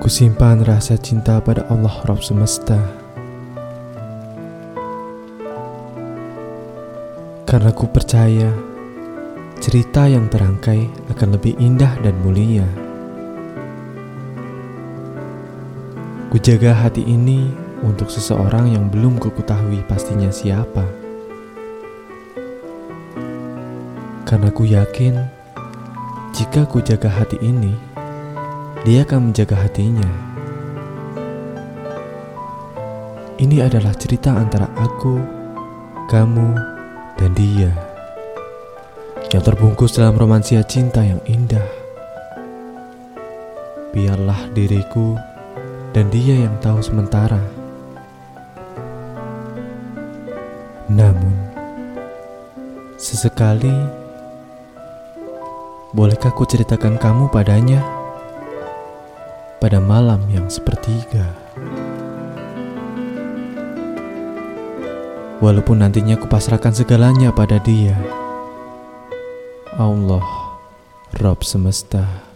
Kusimpan rasa cinta pada Allah Rabb semesta. Karena ku percaya cerita yang terangkai akan lebih indah dan mulia. Ku jaga hati ini untuk seseorang yang belum ku ketahui pastinya siapa. Karena ku yakin jika ku jaga hati ini, dia akan menjaga hatinya. Ini adalah cerita antara aku, kamu, dan dia yang terbungkus dalam romansia cinta yang indah. Biarlah diriku dan dia yang tahu sementara. Namun, sesekali Bolehkah ku ceritakan kamu padanya pada malam yang sepertiga? Walaupun nantinya ku pasrahkan segalanya pada dia. Allah, Rob semesta.